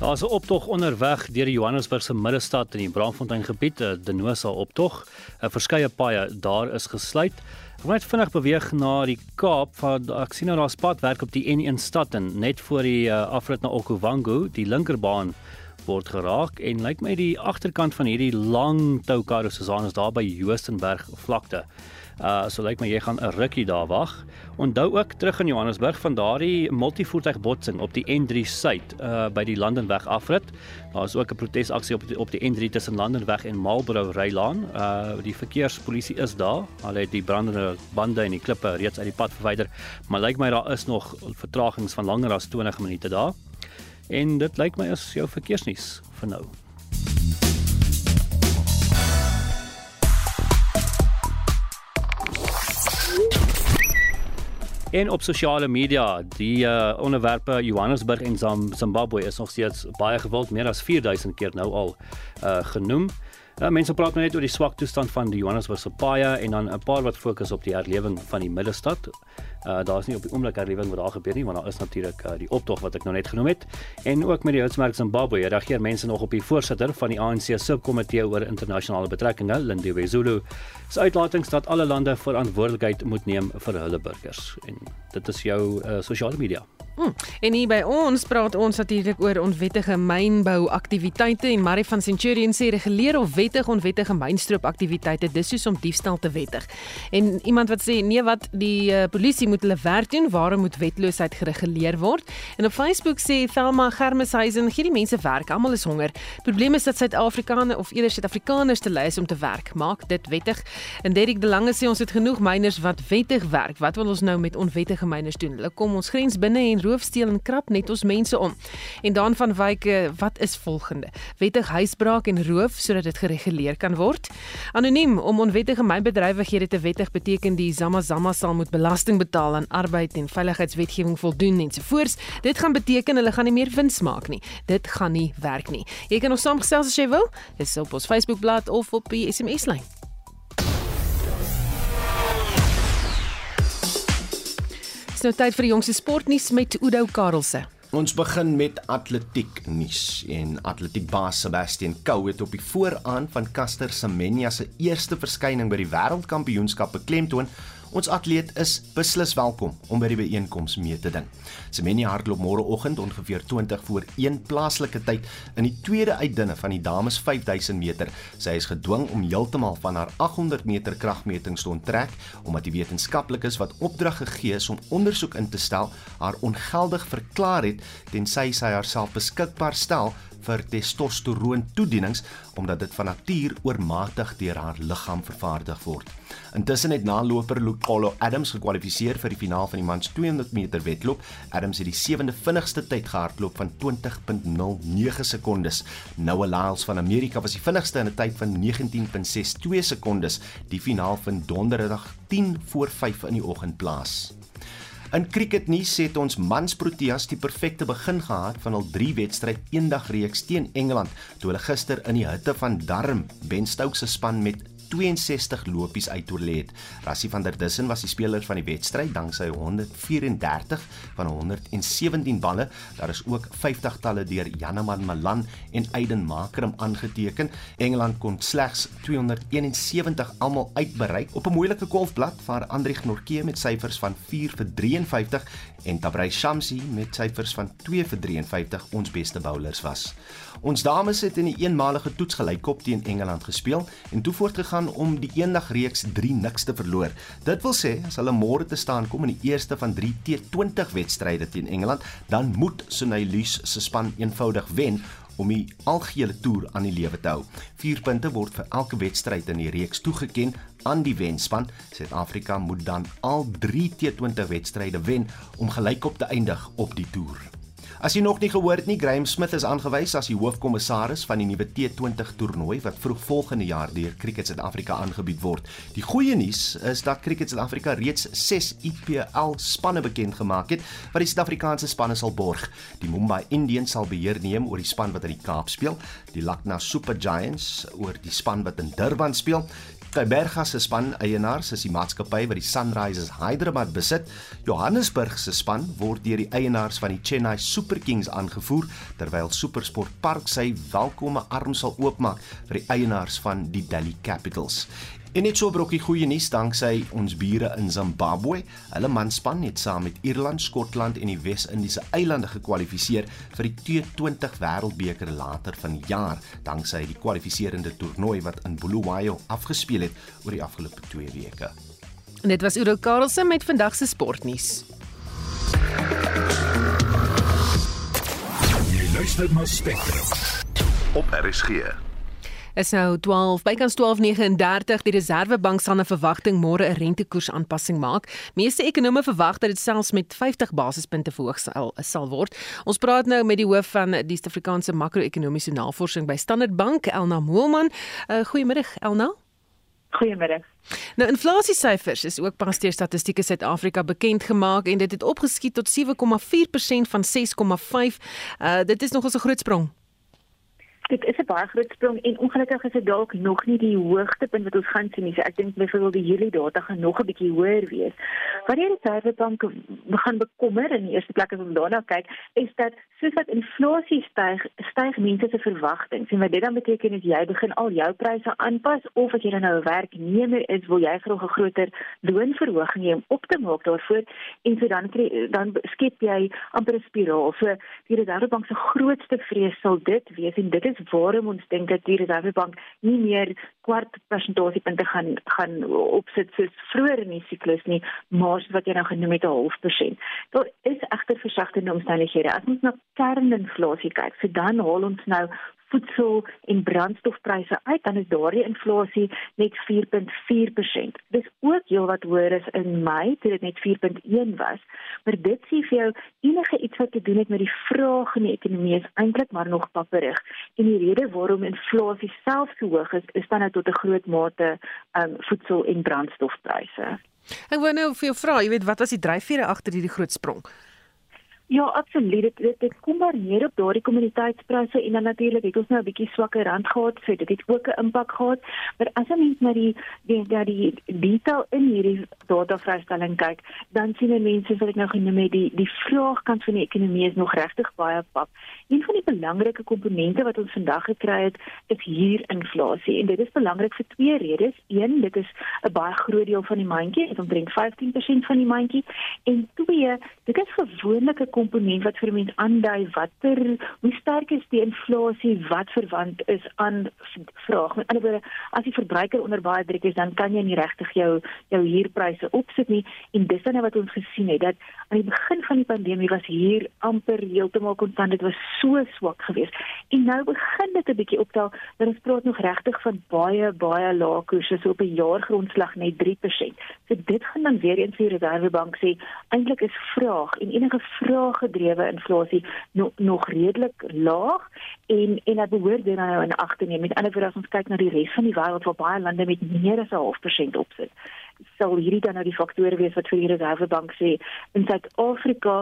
Daar's 'n optog onderweg deur die Johannesburgse middestad in die Braamfontein gebied, die Denosa optog. 'n Verskeie paaie daar is gesluit. Ons moet vinnig beweeg na die Kaap van ek sien nou daar's padwerk op die N1 stad en net voor die uh, afrit na Okuwango, die linkerbaan word geraak en lyk my die agterkant van hierdie lang toukar soos aan is daar by Joostenberg vlakte. Uh so lyk my jy gaan 'n rukkie daar wag. Onthou ook terug in Johannesburg van daardie multivoertuig botsing op die N3 suid uh by die Landenweg afrit. Daar is ook 'n protesaksie op die op die N3 tussen Landenweg en Marlborough Rylaan. Uh die verkeerspolisie is daar. Hulle het die brandende bande en die klippe reeds uit die pad verwyder, maar lyk my daar is nog vertragings van langer as 20 minute daar. En dit lyk my as jou verkeersnuus vir nou. En op sosiale media, die uh, onderwerpe Johannesburg en Zimbabwe is nog steeds baie gewild, meer as 4000 keer nou al uh, genoem. Uh, mense praat nou net oor die swak toestand van die Johannesburgse paaie en dan 'n paar wat fokus op die herlewing van die middestad. Uh daar's nie op die oomblik herlewing wat daar gebeur nie, want daar is natuurlik uh, die optog wat ek nou net genoem het. En ook met die houtsmerk Zimbabwe reageer mense nog op die voorsitter van die ANC subkomitee oor internasionale betrekkinge, Lindiwe Zulu, se uitlatings dat alle lande verantwoordelikheid moet neem vir hulle burgers. En dit is jou uh, sosiale media. Hmm. En hier by ons praat ons natuurlik oor onwettige mynbou aktiwiteite en Marie van Centurion sê reguleer of wettig onwettige mynstroop aktiwiteite dis soos om diefstal te wettig. En iemand wat sê nee wat die uh, polisie moet hulle werk doen, waarom moet wetloosheid gereguleer word? En op Facebook sê Thelma Germeshuisen gee die mense werk, almal is honger. Probleem is dat Suid-Afrikaners of eerder Suid-Afrikaners te lui is om te werk. Maak dit wettig. En Derek de Lange sê ons het genoeg myners wat wettig werk. Wat wil ons nou met onwettige myners doen? Hulle kom ons grens binne en roofsteel en krap net ons mense om. En dan van wyke, wat is volgende? Wettig huisbraak en roof sodat dit gereguleer kan word. Anoniem om onwettige mynbedrywighede te wettig beteken die Zama Zama sal moet belasting betaal aan arbeid en veiligheidswetgewing voldoen ensovoorts. Dit gaan beteken hulle gaan nie meer wins maak nie. Dit gaan nie werk nie. Jy kan ons saamgesels as jy wil. Dis op ons Facebookblad of op die SMS lyn. nou tyd vir die jongste sportnuus met Udo Karelse. Ons begin met atletiek nuus en atletiekbaas Sebastian Coe het op die vooraan van Caster Semenya se eerste verskyning by die wêreldkampioenskap beklemtoon Ons atleet is beslis welkom om by die byeenkoms mee te ding. Semenya hardloop môreoggend ongeveer 20 voor 1 plaaslike tyd in die tweede uitdinne van die dames 5000 meter. Sy is gedwing om heeltemal van haar 800 meter kragmetings te onttrek omdat die wetenskaplikes wat opdrag gegee is om ondersoek in te stel, haar ongeldig verklaar het tensy sy haarself beskikbaar stel vir testosteroon toedienings omdat dit van natuur oormatig deur haar liggaam vervaardig word. Intussen het naloper Lucolo Adams gekwalifiseer vir die finaal van die mans 200 meter wedloop. Adams het die sewende vinnigste tyd gehardloop van 20.09 sekondes. Noah Lyles van Amerika was die vinnigste in 'n tyd van 19.62 sekondes. Die finaal vind donderdag 10 voor 5 in die oggend plaas. In cricketnuus het ons mans Proteas die perfekte begin gehad van hul 3 wedstryd eendag reeks teen Engeland toe hulle gister in die hitte van Durham Ben Stokes se span met 62 lopies uitoorlê het. Rassie van der Dussen was die speler van die wedstryd danksy 134 van 117 balle. Daar is ook 50 talle deur Janeman Malan en Aiden Makram aangeteken. Engeland kon slegs 271 almal uitbereik op 'n moeilike golfblad waar Andrieg Norke met syfers van 4 vir 53 en Tabray Shamsi met syfers van 2 vir 53 ons beste bowlers was. Ons dames het in die eenmalige toets gelykop teen Engeland gespeel en toe voortgegaan om die eendag reeks 3 niks te verloor. Dit wil sê as hulle môre te staan kom in die eerste van 3 T20 wedstryde teen Engeland, dan moet Sunaylish se span eenvoudig wen om die algehele toer aan die lewe te hou. 4 punte word vir elke wedstryd in die reeks toegeken aan die wenspan. Suid-Afrika moet dan al 3 T20 wedstryde wen om gelykop te eindig op die toer. As jy nog nie gehoor het nie, Graham Smith is aangewys as die hoofkommissaris van die nuwe T20 toernooi wat vroeg volgende jaar deur Cricket Suid-Afrika aangebied word. Die goeie nuus is dat Cricket Suid-Afrika reeds 6 IPL spanne bekend gemaak het wat die Suid-Afrikaanse spanne sal borg. Die Mumbai Indians sal beheer neem oor die span wat in die Kaap speel, die Lucknow Super Giants oor die span wat in Durban speel, Tyberga se span eienaars is die maatskappy wat die Sunrisers Hyderabad besit. Johannesburg se span word deur die eienaars van die Chennai Super Kings aangevoer terwyl SuperSport Park sy welkome arms sal oopmaak vir die eienaars van die Delhi Capitals. En net so brokkie goeie nuus danksy ons bure in Zimbabwe. Hulle manspan het saam met Ierland, Skotland en die Wes-Indiese eilande gekwalifiseer vir die T20 Wêreldbeker later vanjaar danksy die kwalifiserende toernooi wat in Bulawayo afgespeel het oor die afgelope 2 weke. En dit was Udo Karlse met vandag se sportnuus. Jy luister na Spectrum op RSG is nou 12 bykans 12:39 die Reserwebank sal 'n verwagting môre 'n rentekoers aanpassing maak. Meeste ekonome verwag dat dit selfs met 50 basispunte verhoog sal sal word. Ons praat nou met die hoof van die Suid-Afrikaanse makro-ekonomiese navorsing by Standard Bank, Elna Moelman. Uh, Goeiemiddag, Elna. Goeiemiddag. Nou inflasiesyfers is ook pas deur Statistieke Suid-Afrika bekend gemaak en dit het opgeskiet tot 7,4% van 6,5. Uh dit is nog 'n groot sprong. Dit is 'n baie groot sprong en ongelukkig is dit dalk nog nie die hoogtepunt wat ons gaan sien nie. So ek dink byvoorbeeld die Julie data gaan nog 'n bietjie hoër wees. Wat die Reservebank begin bekommer in die eerste plek as ons daarna kyk, is dat soos wat inflasie styg, styg mense se verwagtinge. En wat dit dan beteken is jy begin al jou pryse aanpas of as jy dan nou 'n werknemer is, wil jy graag 'n groter loonverhoging hê om op te maak daarvoor en so dan kry, dan skep jy amper 'n spiraal. So die Reservebank se grootste vrees sal dit wees en dit is is waarom ons dink dat die Reservebank nie meer kwart persentasiepunte gaan gaan opsit soos vroeër in die siklus nie, maar soos wat jy nou genoem het 'n half persent. Daar is egter versagtende omstandighede. As ons na kerninflasie kyk, so dan haal ons nou voedsel en brandstofpryse uit, dan is daardie inflasie net 4.4%. Dis ook heelwat hoër as in Mei, toe dit net 4.1 was. Maar dit sê vir jou enige iets wat te doen het met die vraag in die ekonomie is eintlik maar nog papperig. En die rede waarom inflasie self so hoog is, is dan nou tot 'n groot mate um voedsel en brandstofpryse. Ek wou nou vir jou vra, jy weet wat was die dryfvere agter hierdie groot sprong? Ja, absoluut. Dit dit, dit kom maar neer op daardie kommuniteitspryse en dan natuurlik het ons nou 'n bietjie swakker rand gehad, so dit het ook 'n impak gehad. Maar as jy mens na die die die, die detail in hierdie datavrystelling kyk, dan sien mense wat ek nou genoem het, die die vraagkant van die ekonomie is nog regtig baie pap. Een van die belangrike komponente wat ons vandag gekry het, is huurinflasie en dit is belangrik vir twee redes. Een, dit is 'n baie groot deel van die mandjie, dit omtrent 15% van die mandjie en twee, dit is gewoonlik 'n komponent wat vir mense aandui watter hoe sterk is die inflasie wat verwant is aan vraag. Met ander woorde, as die verbruiker onder baie druk is, dan kan jy nie regtig jou jou huurpryse opsit nie en dis dan nou wat ons gesien het dat aan die begin van die pandemie was hier amper heeltemal konstant. Dit was so swak geweest. En nou begin dit 'n bietjie optel. Dat ons praat nog regtig van baie baie lae koerse so op 'n jaargrondslag net 3%. So dit gaan dan weer eens die Reservebank sê eintlik is vraag en enige vraag gedrewe inflasie no, nog redelik laag en en dat behoort dit nou in ag te neem. Met ander woorde as ons kyk na die res van die wêreld waar baie lande met meer as 'n half persent opsit sal hierdie dan nou die faktore wees wat vir die Reservebank sê in Suid-Afrika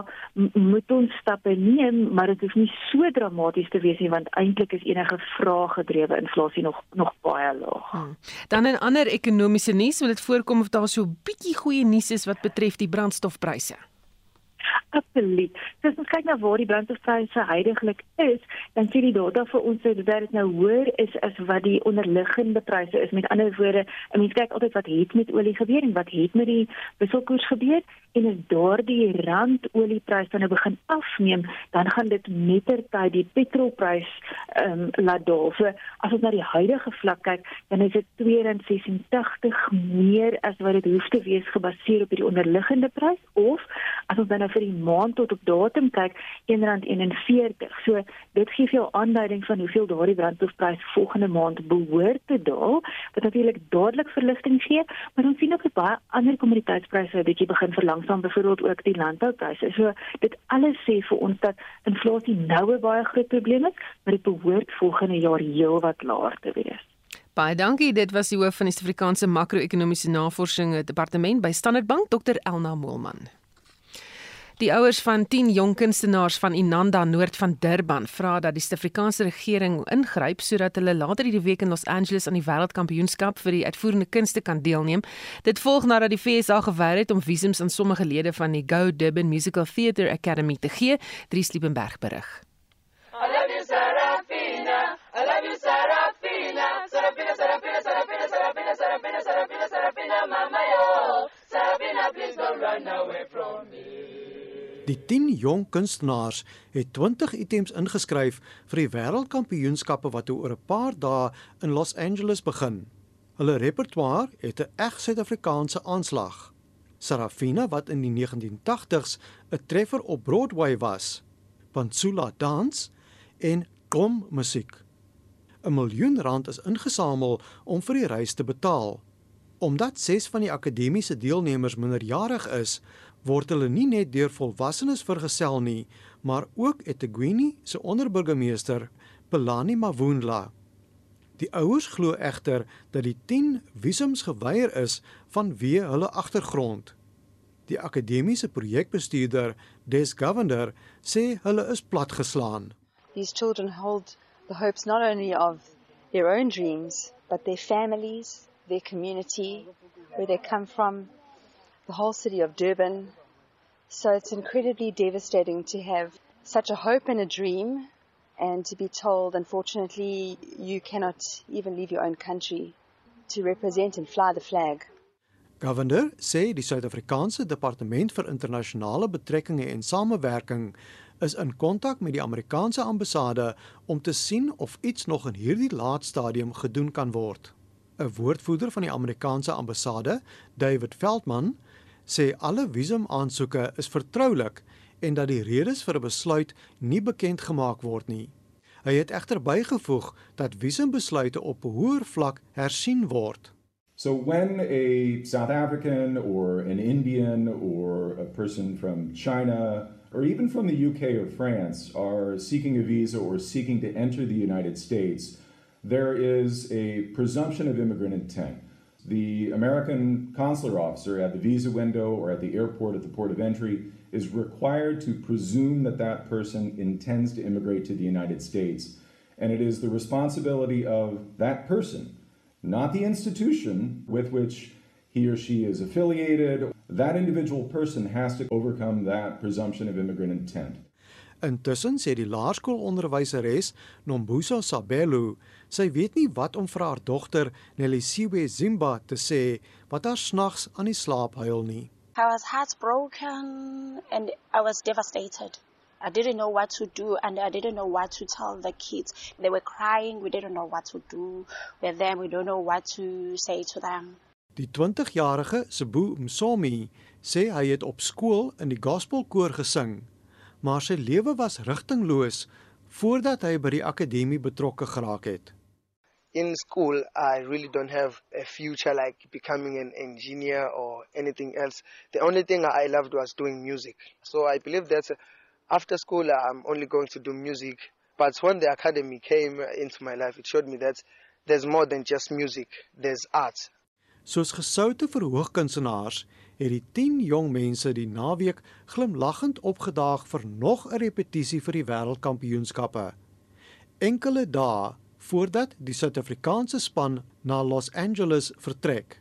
moet ons stappe neem maar dit hoef nie so dramaties te wees nie want eintlik is enige vraaggedrewe inflasie nog nog baie laag. Hmm. Dan 'n ander ekonomiese nuus wil dit voorkom of daar so 'n bietjie goeie nuus is wat betref die brandstofpryse. Absoluut. So as ons kyk na waar die brandstofpryse heidaglik is, dan sien die data vir ons dat dit nou hoër is as wat die onderliggende pryse is. Met ander woorde, 'n mens kyk altyd wat het met olie gebeur en wat het met die wisselkoers gebeur en as daardie rand olieprys dan nou begin afneem, dan gaan dit mettertyd die petrolprys ehm um, laat daal. So as ons na die huidige vlak kyk, dan is dit R2.86 meer as wat dit hoef te wees gebaseer op die onderliggende prys of as ons dan nou vir die maand tot op datum kyk R1.41. So dit gee jou aanduiding van hoeveel daardie brandstofprys volgende maand behoort te daal, wat natuurlik dadelik verligting gee, maar ons sien ook baie ander kommoditeitspryse wat bietjie begin verlangsaam, byvoorbeeld ook die landboupryse. So dit alles sê vir ons dat inflasie nou 'n baie groot probleem is, maar dit behoort volgende jaar heelwat laer te wees. Baie dankie. Dit was die hoof van die Suid-Afrikaanse Makro-ekonomiese Navorsing Departement by Standard Bank, Dr Elna Moelman. Die ouers van 10 jong kunstenaars van Inanda noord van Durban vra dat die Suid-Afrikaanse regering ingryp sodat hulle later hierdie week in Los Angeles aan die Wêreldkampioenskap vir die uitvoerende kunste kan deelneem. Dit volg nadat die FSA geweier het om visums aan sommige lede van die Go Durban Musical Theatre Academy te gee, Dries Liebenberg berig. You Sarafina, I love you Sarafina, Sarafina Sarafina Sarafina Sarafina Sarafina Sarafina Sarafina mama yo, Sarafina please don't run away. Die 10 jong kunstenaars het 20 items ingeskryf vir die wêreldkampioenskappe wat oor 'n paar dae in Los Angeles begin. Hulle repertoire het 'n eg Suid-Afrikaanse aanslag. Sarafina wat in die 1980s 'n treffer op Broadway was, Pansula dans en kom musiek. 'n Miljoen rand is ingesamel om vir die reis te betaal. Omdat 6 van die akademiese deelnemers minderjarig is, word hulle nie net deur volwassenes vergesel nie, maar ook eThekwini se onderburgemeester, Pelani Mavundla. Die ouers glo egter dat die 10 visums geweier is vanweë hulle agtergrond. Die akademiese projekbestuurder, Des Governor, sê hulle is platgeslaan. These children hold the hopes not only of their own dreams, but their families, their community, where they come from, the whole city of Durban. So it's incredibly devastating to have such a hope and a dream and to be told, unfortunately, you cannot even leave your own country to represent and fly the flag. Governor sê die Suid-Afrikaanse Departement vir Internasionale Betrekkinge en Samewerking is in kontak met die Amerikaanse ambassade om te sien of iets nog in hierdie laat stadium gedoen kan word. 'n Woordvoerder van die Amerikaanse ambassade, David Veldman, sê alle visumaansoeke is vertroulik en dat die redes vir 'n besluit nie bekend gemaak word nie. Hy het egter bygevoeg dat visumbesluite op hoër vlak hersien word. So when a South African or an Indian or a person from China or even from the UK or France are seeking a visa or seeking to enter the United States, there is a presumption of immigrant intent. The American consular officer at the visa window or at the airport at the port of entry is required to presume that that person intends to immigrate to the United States. And it is the responsibility of that person not the institution with which he or she is affiliated. That individual person has to overcome that presumption of immigrant intent. Intussen sê die laerskoolonderwyseres Nombuso Sabelo, sy weet nie wat om vir haar dogter Nelisiwe Zimba te sê wat haar snags aan die slaap huil nie. I was heartbroken and I was devastated. I didn't know what to do and I didn't know what to tell the kids. They were crying, we didn't know what to do with them, we don't know what to say to them. Die 20-jarige Sebu Msomi sê hy het op skool in die gospelkoor gesing, maar sy lewe was rigtingloos voordat hy by die akademie betrokke geraak het. In school, I really don't have a future like becoming an engineer or anything else. The only thing I loved was doing music. So I believe that after school I'm only going to do music. But when the academy came into my life, it showed me that there's more than just music, there's art. Soos gesoute verhoogkunsenaars het die 10 jong mense die naweek glimlaggend opgedaag vir nog 'n repetisie vir die wêreldkampioenskappe. Enkele dae voordat die Suid-Afrikaanse span na Los Angeles vertrek.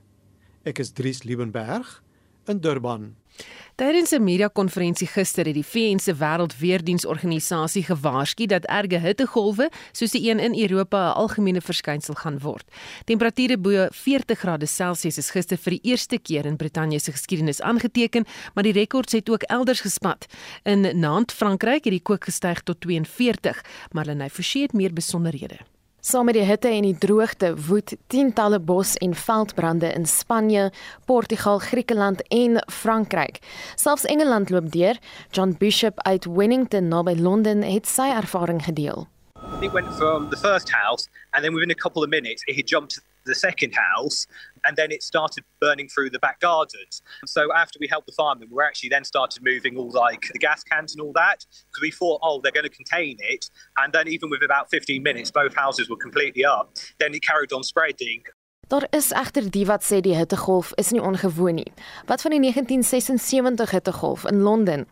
Ek is Dries Liebenberg in Durban. Tydens 'n media-konferensie gister het die VN se Wêreldweerdiensorganisasie gewaarsku dat erge hittegolwe soos die een in Europa 'n algemene verskynsel gaan word. Temperature bo 40 grade Celsius is gister vir die eerste keer in Brittanje se geskiedenis aangeteken, maar die rekords het ook elders gespat. In Nantes, Frankryk, het die kook gestyg tot 42, maar Lenay Forsie het meer besonderhede. Saam met die hitte en die droogte woed tientalle bos- en veldbrande in Spanje, Portugal, Griekeland en Frankryk. Selfs Engeland loop deur. John Bishop uit Wellington naby Londen het sy ervaring gedeel. It went from the first house and then within a couple of minutes it had jumped to the second house and then it started burning through the back gardens. So after we helped the firemen, we actually then started moving all like the gas cans and all that because we thought, oh, they're going to contain it. And then even with about 15 minutes, both houses were completely up. Then it carried on spreading. Daar is egter die wat sê die hittegolf is nie ongewoon nie. Wat van die 1976 hittegolf in Londen?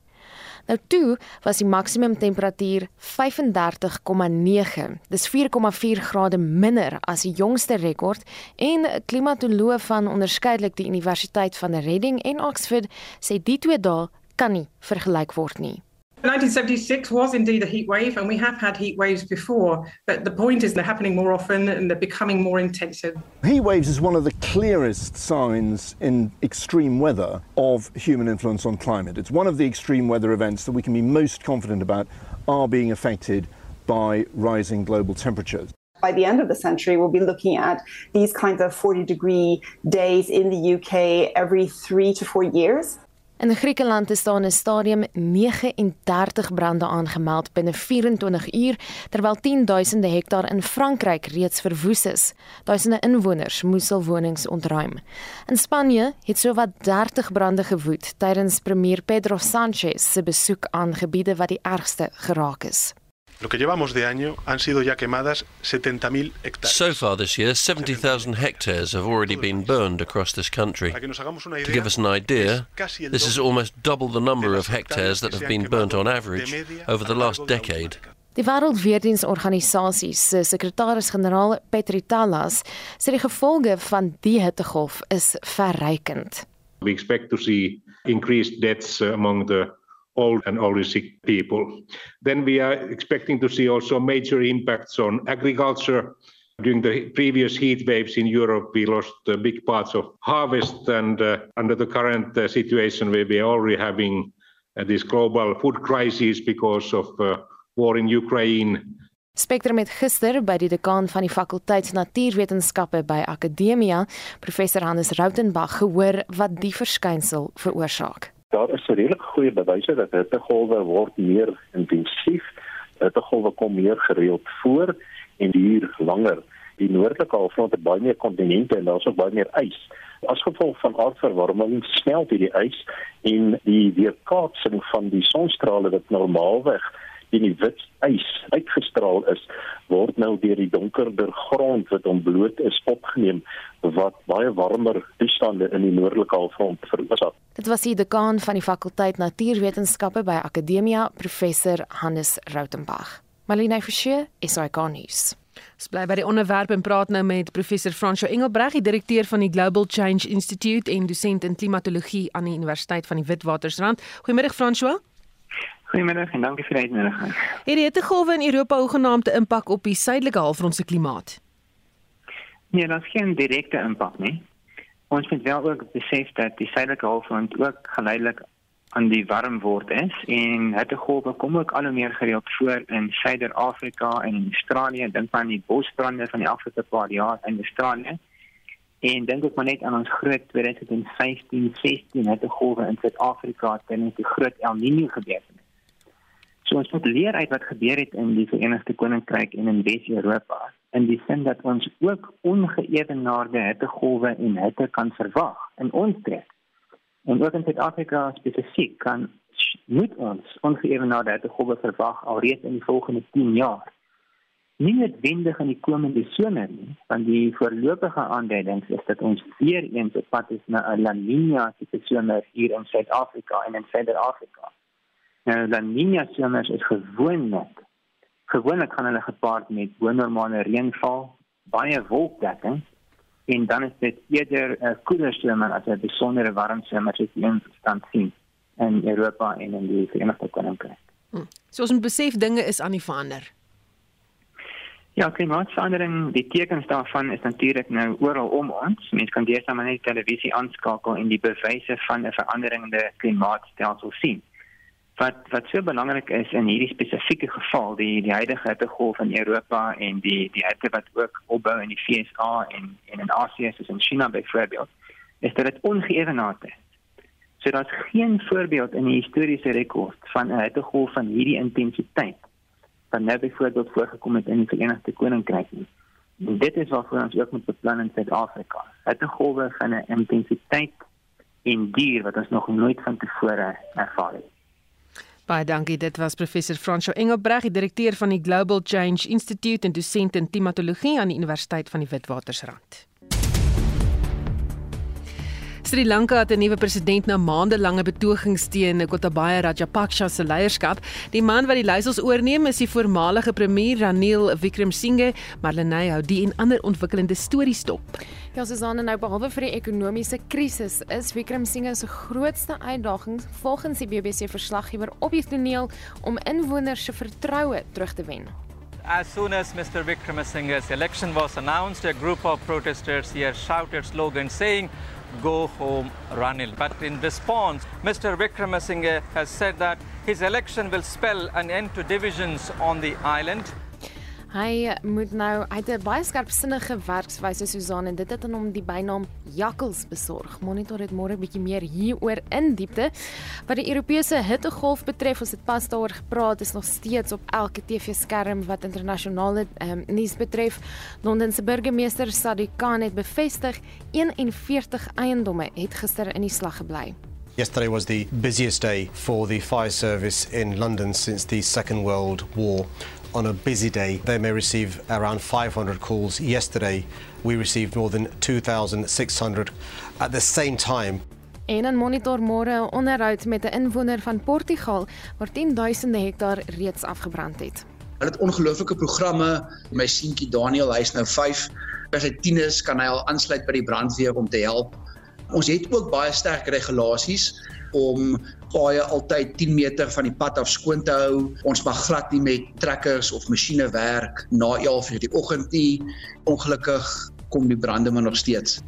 Nou toe was die maksimum temperatuur 35,9. Dis 4,4 grade minder as die jongste rekord en klimatoloog van onderskeidelik die Universiteit van Reading en Oxford sê die twee dae kan nie vergelyk word nie. 1976 was indeed a heat wave, and we have had heat waves before. But the point is they're happening more often and they're becoming more intensive. Heat waves is one of the clearest signs in extreme weather of human influence on climate. It's one of the extreme weather events that we can be most confident about are being affected by rising global temperatures. By the end of the century, we'll be looking at these kinds of 40 degree days in the UK every three to four years. In Griekeland is daar in 'n stadium 39 brande aangemeld binne 24 uur, terwyl 10000 hektaar in Frankryk reeds verwoes is. Duisende inwoners moes hul wonings ontruim. In Spanje het sowat 30 brande gewoed tydens premier Pedro Sánchez se besoek aan gebiede wat die ergste geraak is. Lo que llevamos de año han sido ya quemadas 70.000 hectáreas. So far this year, 70,000 hectares have already been burned across this country. To give us an idea, this is almost double the number of hectares that have been burnt on average over the last decade. Die Wêreldweerdiensorganisasie se eh, sekretaris-generaal Petri Talas sê die gevolge van die hittegolf is verrykend. We expect to see increased deaths eh, among the old and older sick people. Then we are expecting to see also major impacts on agriculture. During the previous heat waves in Europe, we lost uh, big parts of harvest, and uh, under the current uh, situation, where we are already having uh, this global food crisis because of uh, war in Ukraine. Spectrum het gister by die dekaan van die fakulteit Natuurwetenskappe by Akademia, professor Hannes Rautenbach, gehoor wat die verskynsel veroorsaak. Daar is redelik goeie bewyse dat hittegolwe word meer intensief. Hittegolwe kom meer gereeld voor en duur langer. Die noordelike halfrond het baie meer kontinente en daar's ook baie meer ys. As gevolg van aardverwarming smelt hierdie ys en die weerkaatsing van die sonstrale wat normaalweg in die wit ys uitgestraal is word nou deur die donkerder grond wat ontbloot is opgeneem wat baie warmer toestande in die noordelike halfrond veroorsaak. Dit was die dekaan van die fakulteit Natuurwetenskappe by Akademia, professor Hannes Rautenbach. Marlene Forsie, SAK nuus. Ons bly by die onderwerp en praat nou met professor Fransjo Engelbreg, die direkteur van die Global Change Institute en dosent in klimatologie aan die Universiteit van die Witwatersrand. Goeiemiddag Fransjo. Goeiemiddag en dankie vir die uitnodiging. Het die hittegolwe in Europa hoegenaamd 'n impak op die suidelike halfrond se klimaat? Nee, dat is geen direkte impak nie. Ons moet wel ook besef dat die suidelike halfrond ook geleidelik aan die warm word is en hittegolwe kom ook al hoe meer gereeld voor in Suider-Afrika en in Australië. Dink maar aan die bosbrande van die afgelope paar jaar in Australië. En dink ook maar net aan ons groot 2015-16 hittegolwe in Suid-Afrika tydens die groot El Niño gebeurtenis. So ons moet leer uit wat gebeur het in die Verenigde Koninkryk en in Wes-Europa in die sin dat ons ook ongeëwenaarde hittegolwe en hitte kan verwag in ons streek. En ook in Suid-Afrika spesifiek kan moet ons ongeëwenaarde hittegolwe verwag alreeds in die volgende 10 jaar. Nie noodwendig in die komende somer nie, want die voorlopige aanduidings is dat ons weer eens op pad is na 'n La Niña tipe somer hier in Suid-Afrika en in Suider-Afrika. Nou La Niña somers is gewoonlik gewoonlik gaan hulle gepaard met bonormale reënval, baie wolkdekking en dan is dit eerder 'n koeler somer as 'n besondere warm somer soos ons stand sien in Europa en in die Verenigde Koninkryk. Hm. So ons besef dinge is aan die verander. Ja, klimaatsverandering, die tekens daarvan is natuurlik nou oral om ons. Mense kan deesdae maar net televisie aanskakel en die bewyse van 'n veranderende klimaatstelsel sien wat wat so belangrik is in hierdie spesifieke geval die die huidige hittegolf in Europa en die die hitte wat ook opbou in die VSA en en in Asië soos in China byvoorbeeld is dat dit ongeëwenaard is. So daar's geen voorbeeld in die historiese rekord van 'n hittegolf van hierdie intensiteit wat nou byvoorbeeld voorgekom het in die Verenigde Koninkryk nie. En dit is wat ons ook moet beplan in Suid-Afrika. Hittegolwe van 'n intensiteit en duur wat ons nog nooit van tevore ervaar het. Baie dankie. Dit was professor Fransjo Engelbreg, die direkteur van die Global Change Institute en dosent in klimatologie aan die Universiteit van die Witwatersrand. Sri Lanka het 'n nuwe president na maandelange betogings teen Gotabaya Rajapaksa se leierskap. Die man wat die leiersels oorneem is die voormalige premier Ranil Wickremesinghe, maar Lenay hou die en ander ontwikkelende stories dop. Ja, Susanne, nou behalwe vir die ekonomiese krisis, is Wickremesinghe se grootste uitdaging volgens die BBC verslaggewer op die toneel om inwoners se vertroue terug te wen. As soon as Mr. Wickremesinghe's election was announced, a group of protesters here shouted slogans saying go home Ranil. But in response, Mr. Wickremesinghe has said that his election will spell an end to divisions on the island. Hy moet nou uit 'n baie skerpsinnige werkswyse Susan en dit het aan hom die bynaam Jakkels besorg. Monitor het môre 'n bietjie meer hieroor in diepte. Wat die Europese hittegolf betref, ons het pas daaroor gepraat, is nog steeds op elke TV-skerm wat internasionale um, nuus betref. Londen se burgemeester Sadiq Khan het bevestig 41 eiendomme het gister in die slag gebly. Yesterday was the busiest day for the fire service in London since the Second World War. On a busy day, they may receive around 500 calls. Yesterday, we received more than 2,600 at the same time. En in monitor môre 'n onderhoud met 'n inwoner van Portugal waar 10000 hektaar reeds afgebrand het. Hulle het ongelooflike programme. My seentjie Daniel, hy's nou 5. As hy 10 is, kan hy al aansluit by die brandweer om te help. Ons het ook baie sterk regulasies om paaie altyd 10 meter van die pad af skoon te hou. Ons mag glad nie met trekkers of masjiene werk na 11:00 die oggend nie. Ongelukkig kom die brande maar nog steeds.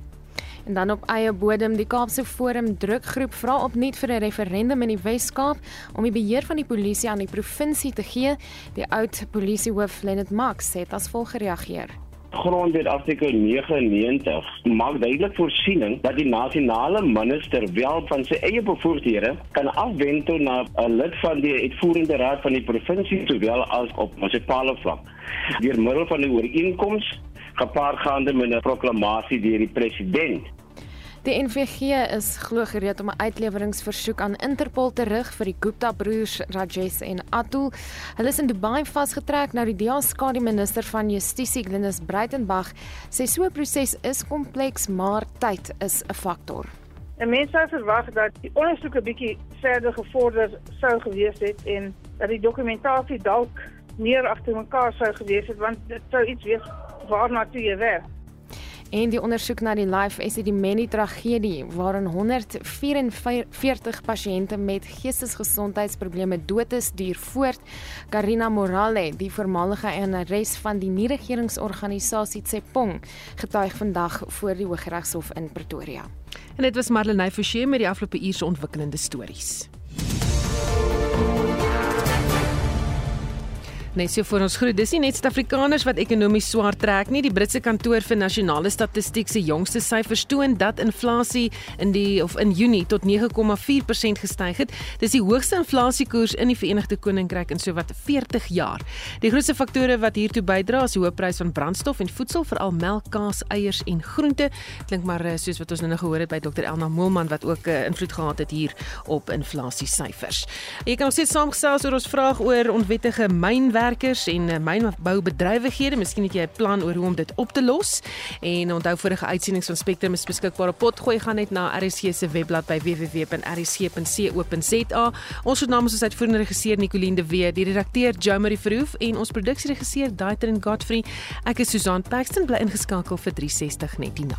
En dan op eie bodem, die Kaapse Forum drukgroep vra opnuut vir 'n referendum in die Wes-Kaap om die beheer van die polisie aan die provinsie te gee. Die oud polisiehoof Lenet Max het as volg gereageer. Grondwet artikel 99 maak duidelik voorsiening dat die nasionale minister wel van sy eie bevoorrede kan afwend na 'n lid van die uitvoerende raad van die provinsie sowel as op munisipale vlak deur middel van 'n ooreenkoms gepaardgaande met 'n proklamasie deur die president. Die NVG is glo gereed om 'n uitleweringsversoek aan Interpol te rig vir die Gupta broers Rajesh en Atul. Hulle is in Dubai vasgetrek nou die DEA skadu minister van Justisie Glenis Breitenberg sê so 'n proses is kompleks, maar tyd is 'n faktor. En mense sou verwag dat die ondersoek 'n bietjie verder gevorder sou gewees het en dat die dokumentasie dalk meer agter mekaar sou gewees het want dit sou iets wees waarna toe jy werk. En die ondersoek na die Life Esidimeni tragedie waarin 144 pasiënte met geestesgesondheidsprobleme dood is, duur voort. Karina Morale, die voormalige eienares van die nie-regeringsorganisasie Tsepong, getuig vandag voor die Hooggeregshof in Pretoria. En dit was Marlenae Forsie met die afgelope uur se ontwikkelende stories. Net so vir ons groet. Dis nie net Suid-Afrikaners wat ekonomies swaar trek nie. Die Britse kantoor vir nasionale statistiek se jongste syfers toon dat inflasie in die of in Junie tot 9,4% gestyg het. Dis die hoogste inflasiekoers in die Verenigde Koninkryk in sowat 40 jaar. Die grootste faktore wat hiertoe bydra is die hoë prys van brandstof en voedsel, veral melk, kaas, eiers en groente. Klink maar eh, soos wat ons nou gehoor het by Dr Elna Moelman wat ook 'n uh, eh, invloed gehad het hier op inflasie syfers. Jy kan ons steeds saamgesels oor ons vraag oor onwettige mynwerk mynwerkers en eh, mynboubedrywighede. Miskien het jy 'n plan oor hoe om dit op te los. En onthou vorige uitsendings van Spectrum is beskikbaar op potgooi gaan net na RSG se webblad by www.rsg.co.za. Ons naam is uitvoerende regisseur Nicoline de Wet, die redakteur Jo Marie Verhoef en ons produksieregisseur Daitrin Godfrey. Ek is Susan Paxton bly ingeskakel vir 360 net hierna.